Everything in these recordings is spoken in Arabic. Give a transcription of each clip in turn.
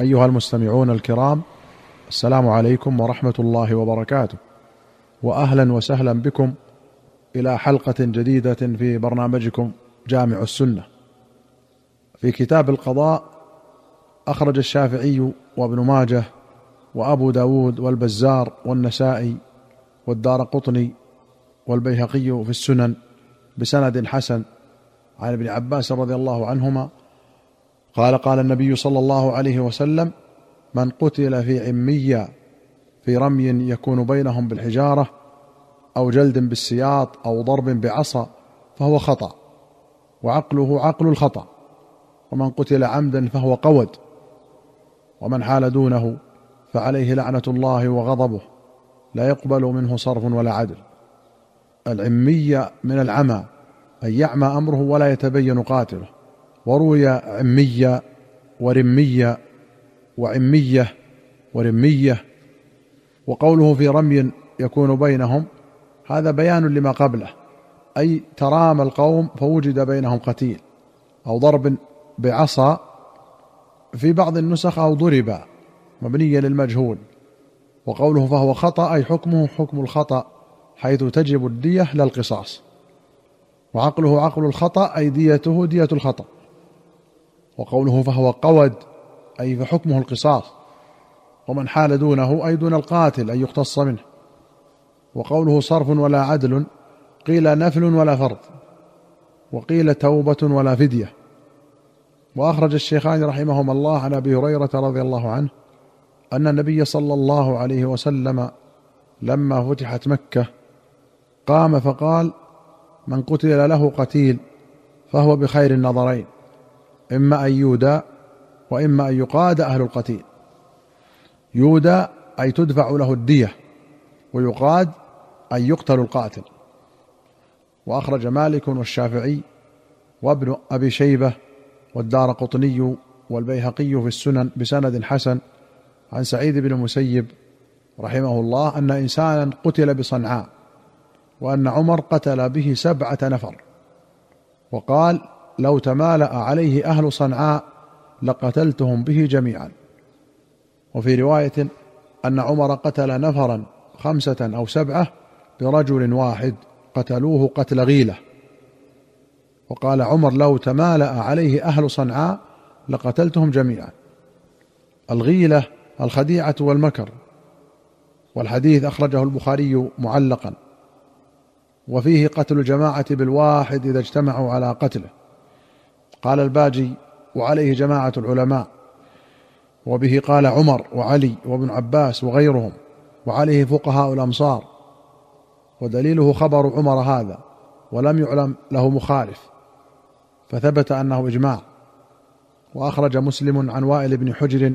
أيها المستمعون الكرام السلام عليكم ورحمة الله وبركاته. واهلا وسهلا بكم إلى حلقة جديدة في برنامجكم جامع السنة. في كتاب القضاء أخرج الشافعي وابن ماجه وأبو داود والبزار والنسائي والدار قطني والبيهقي في السنن بسند حسن. عن ابن عباس رضي الله عنهما قال قال النبي صلى الله عليه وسلم من قتل في عمية في رمي يكون بينهم بالحجارة أو جلد بالسياط أو ضرب بعصا فهو خطأ وعقله عقل الخطأ ومن قتل عمدا فهو قود ومن حال دونه فعليه لعنة الله وغضبه لا يقبل منه صرف ولا عدل. العمية من العمى أن يعمى أمره ولا يتبين قاتله. وروي عمية ورمية وعمية ورمية وقوله في رمي يكون بينهم هذا بيان لما قبله أي ترام القوم فوجد بينهم قتيل أو ضرب بعصا في بعض النسخ أو ضرب مبنية للمجهول وقوله فهو خطأ أي حكمه حكم الخطأ حيث تجب الدية لا القصاص وعقله عقل الخطأ أي ديته دية الخطأ. وقوله فهو قود أي فحكمه القصاص. ومن حال دونه أي دون القاتل أن يقتص منه. وقوله صرف ولا عدل قيل نفل ولا فرض. وقيل توبة ولا فدية. وأخرج الشيخان رحمهما الله عن أبي هريرة رضي الله عنه أن النبي صلى الله عليه وسلم لما فتحت مكة قام فقال من قتل له قتيل فهو بخير النظرين إما أن يودى وإما أن يقاد أهل القتيل. يودى أي تدفع له الدية ويقاد أن يقتل القاتل. وأخرج مالك والشافعي وابن أبي شيبة والدار قطني والبيهقي في السنن بسند حسن عن سعيد بن المسيب رحمه الله أن إنسانا قتل بصنعاء وأن عمر قتل به سبعة نفر. وقال لو تمالأ عليه أهل صنعاء لقتلتهم به جميعا. وفي رواية أن عمر قتل نفرا خمسة أو سبعة برجل واحد قتلوه قتل غيلة. وقال عمر لو تمالأ عليه أهل صنعاء لقتلتهم جميعا. الغيلة الخديعة والمكر. والحديث أخرجه البخاري معلقا. وفيه قتل الجماعة بالواحد إذا اجتمعوا على قتله. قال الباجي وعليه جماعة العلماء وبه قال عمر وعلي وابن عباس وغيرهم وعليه فقهاء الأمصار ودليله خبر عمر هذا ولم يعلم له مخالف فثبت أنه إجماع. وأخرج مسلم عن وائل بن حجر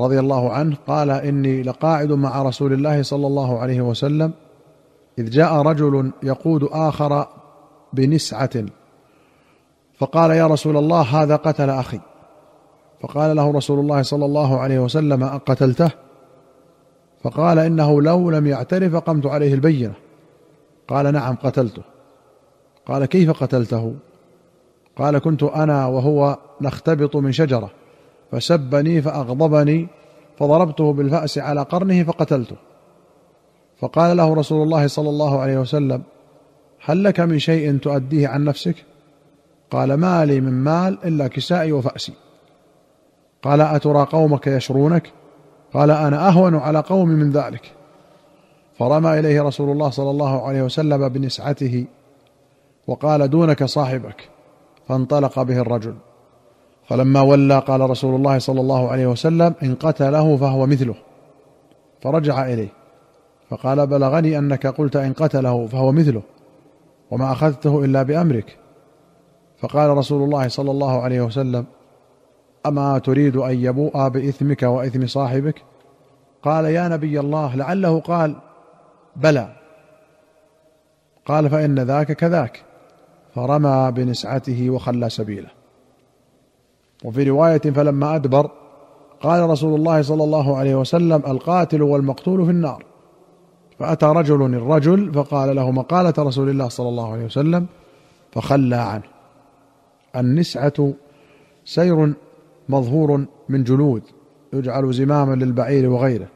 رضي الله عنه قال إني لقاعد مع رسول الله صلى الله عليه وسلم إذ جاء رجل يقود آخر بنسعة فقال يا رسول الله هذا قتل أخي. فقال له رسول الله صلى الله عليه وسلم أقتلته؟ فقال إنه لو لم يعترف قمت عليه البينة. قال نعم قتلته. قال كيف قتلته؟ قال كنت أنا وهو نختبط من شجرة فسبني فأغضبني فضربته بالفأس على قرنه فقتلته. فقال له رسول الله صلى الله عليه وسلم هل لك من شيء تؤديه عن نفسك؟ قال ما لي من مال إلا كسائي وفأسي. قال أترى قومك يشرونك؟ قال أنا أهون على قومي من ذلك. فرمى إليه رسول الله صلى الله عليه وسلم بنسعته وقال دونك صاحبك. فانطلق به الرجل. فلما ولى قال رسول الله صلى الله عليه وسلم إن قتله فهو مثله. فرجع إليه. فقال بلغني أنك قلت إن قتله فهو مثله وما أخذته إلا بأمرك. فقال رسول الله صلى الله عليه وسلم أما تريد أن يبوء بإثمك وإثم صاحبك؟ قال يا نبي الله. لعله قال بلى. قال فإن ذاك كذاك. فرمى بنسعته وخلى سبيله. وفي رواية فلما أدبر قال رسول الله صلى الله عليه وسلم القاتل والمقتول في النار. فأتى رجل الرجل فقال له مقالة رسول الله صلى الله عليه وسلم فخلى عنه. النسعة سير مظهور من جلود يجعل زماما للبعير وغيره.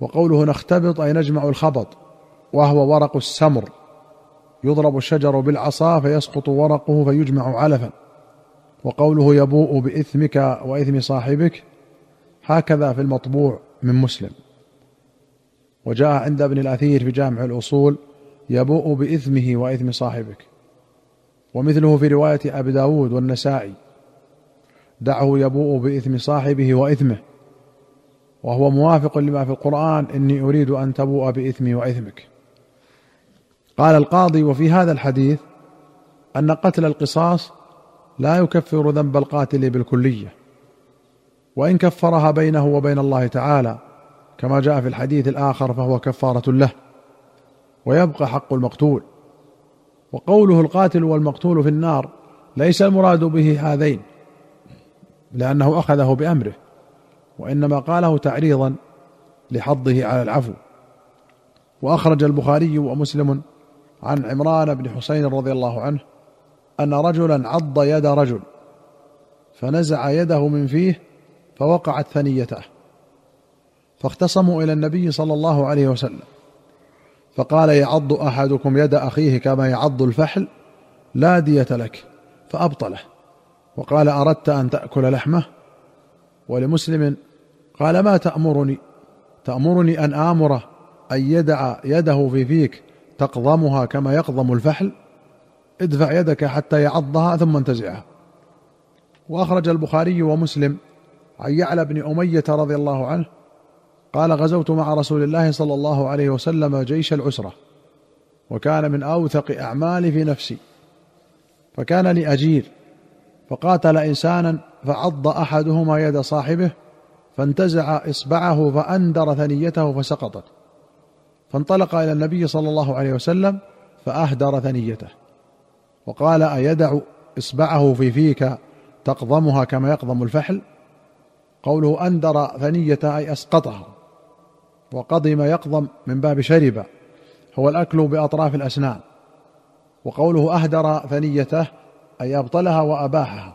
وقوله نختبط أي نجمع الخبط وهو ورق السمر. يضرب الشجر بالعصا فيسقط ورقه فيجمع علفا. وقوله يبوء بإثمك وإثم صاحبك هكذا في المطبوع من مسلم. وجاء عند ابن الأثير في جامع الأصول يبوء بإثمه وإثم صاحبك. ومثله في رواية أبي داود والنسائي. دعه يبوء بإثم صاحبه وإثمه وهو موافق لما في القرآن إني أريد أن تبوء بإثمي وإثمك. قال القاضي وفي هذا الحديث أن قتل القصاص لا يكفر ذنب القاتل بالكلية وإن كفرها بينه وبين الله تعالى كما جاء في الحديث الآخر فهو كفارة له ويبقى حق المقتول. وقوله القاتل والمقتول في النار ليس المراد به هذين لأنه أخذه بأمره وإنما قاله تعريضا لحظه على العفو. وأخرج البخاري ومسلم عن عمران بن حسين رضي الله عنه أن رجلا عض يد رجل فنزع يده من فيه فوقعت ثنيته فاختصموا إلى النبي صلى الله عليه وسلم. فقال يعض أحدكم يد أخيه كما يعض الفحل لا دية لك فابطله وقال أردت أن تأكل لحمه؟ ولمسلم قال ما تأمرني؟ تأمرني أن امره أن يدع يده في فيك تقضمها كما يقضم الفحل؟ ادفع يدك حتى يعضها ثم انتزعها. وأخرج البخاري ومسلم عن يعلى بن أمية رضي الله عنه قال غزوت مع رسول الله صلى الله عليه وسلم جيش العسرة وكان من أوثق أعمالي في نفسي. فكان لي أجير فقاتل إنسانا فعض أحدهما يد صاحبه فانتزع إصبعه فأندر ثنيته فسقطت. فانطلق إلى النبي صلى الله عليه وسلم فأهدر ثنيته. وقال أيدع إصبعه في فيك تقضمها كما يقضم الفحل؟ قوله أندر ثنيته أي أسقطها. وقضم يقضم من باب شرب هو الأكل بأطراف الأسنان. وقوله أهدر ثنيته أي أبطلها وأباحها.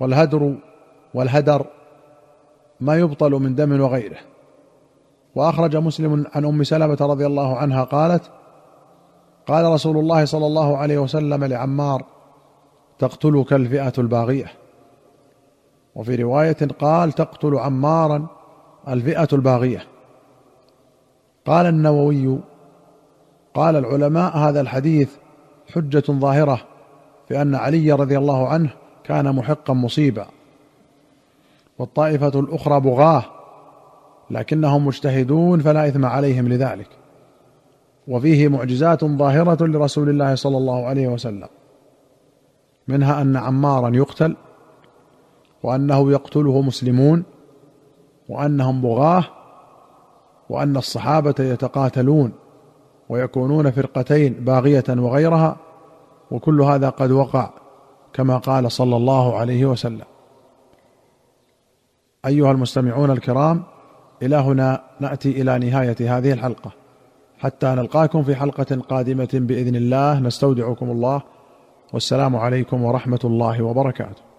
والهدر والهدر ما يبطل من دم وغيره. وأخرج مسلم عن أم سلمة رضي الله عنها قالت قال رسول الله صلى الله عليه وسلم لعمار تقتلك الفئة الباغية. وفي رواية قال تقتل عمارا الفئة الباغية. قال النووي قال العلماء هذا الحديث حجة ظاهرة في أن علي رضي الله عنه كان محقا مصيبا. والطائفة الأخرى بغاة لكنهم مجتهدون فلا إثم عليهم لذلك. وفيه معجزات ظاهرة لرسول الله صلى الله عليه وسلم منها أن عمارا يقتل وأنه يقتله مسلمون وأنهم بغاة وأن الصحابة يتقاتلون ويكونون فرقتين باغية وغيرها وكل هذا قد وقع كما قال صلى الله عليه وسلم. أيها المستمعون الكرام إلى هنا نأتي إلى نهاية هذه الحلقة. حتى نلقاكم في حلقة قادمة بإذن الله نستودعكم الله. والسلام عليكم ورحمة الله وبركاته.